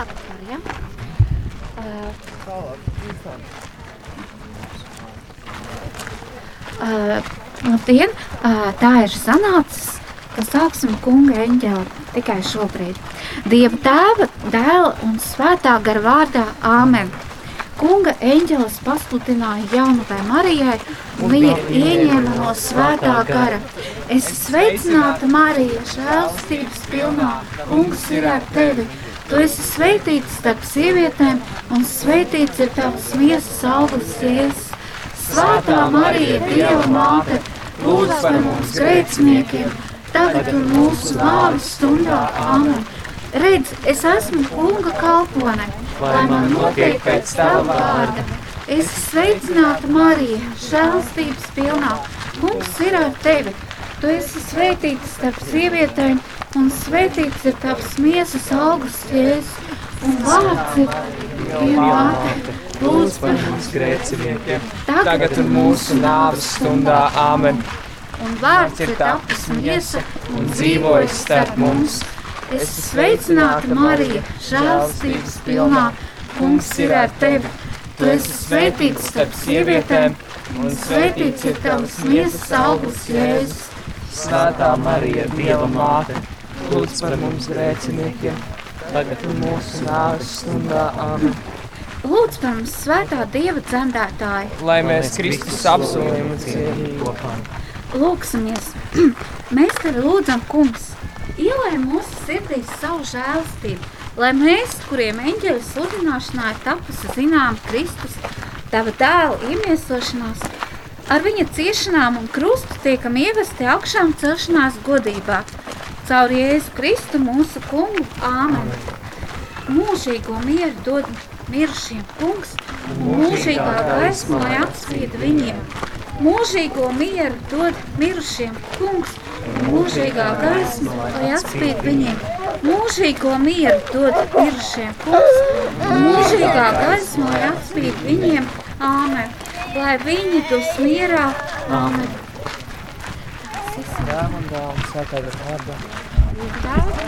Tagad var, ja? Uh, labdien! Uh, tā ir sanācis, ka sāksim kunga eņģeli tikai šobrīd. Dieva tēva, dēla un svētā gara vārdā Āmen. Kunga eņģelis pasludināja jaunavai Marijai, un viņa ieņēma no svētā gara. Es sveicināta Marija, žēlstības pilnā, kungs ir ar tevi. Tu esi sveitīts starp sievietēm, un sveitīts ir tavs miesas augurs jēzus. Svētā Marija, Dieva māte, lūdz par mums grēciniekiem, tagad un mūsu nāves stundā. Amen! Redz, es esmu kunga kalpone, lai man notiek pēc tava vārda. Es sveicināta Marija, žēlstības pilnā. Kungs ir ar tevi. Tu esi svētīts starp sievietēm, un svētīts ir tavs miesas augus, Jēzus. Un vārds ir Dieva māte, lūdz par mums grēciniekiem, tagad un mūsu nāves stundā. Āmen! un vārds ir tapis miesa un dzīvojis starp mums. Es sveicināta Marija, žēlstības pilnā. Kungs ir ar tevi. Tu esi svētīts starp sievietēm, un svētīts ir tavs miesas augurs, Jēzus. Svētā Marija, Dieva māte, lūdz par mums grēciniekiem, tagad un mūsu nāves stundā. Āmen! Lūdzu par mums svētā Dieva dzemdētāju. Lai mēs Kristus apsolījumu cienītu. Lūksimies! Mēs tevi lūdzam, kungs! Ielai mūsu sirdīs savu žēlstību, lai mēs, kuriem eņģeļa sludināšanā ir tapusi zinām Kristus, tava dēla iemiesošanās, ar viņa ciešanām un krustu tiekam ievesti augšām celšanās godībā. Caur Jēzu Kristu mūsu kungu. Āmen! Mūžīgo mieru dod mirušiem kungs, un mūžīgā gaisma, lai apspīd viņiem. Mūžīgo mieru dod mirušiem kungs, un mūžīgā gaisma, lai atspīd viņiem. Mūžīgo mieru dod mirušiem kungs, un mūžīgā gaisma, lai atspīd viņiem. Āmen! Lai viņi dos mierā. Āmen! Jā, man dāvana svētā gara vārdā. Daudz,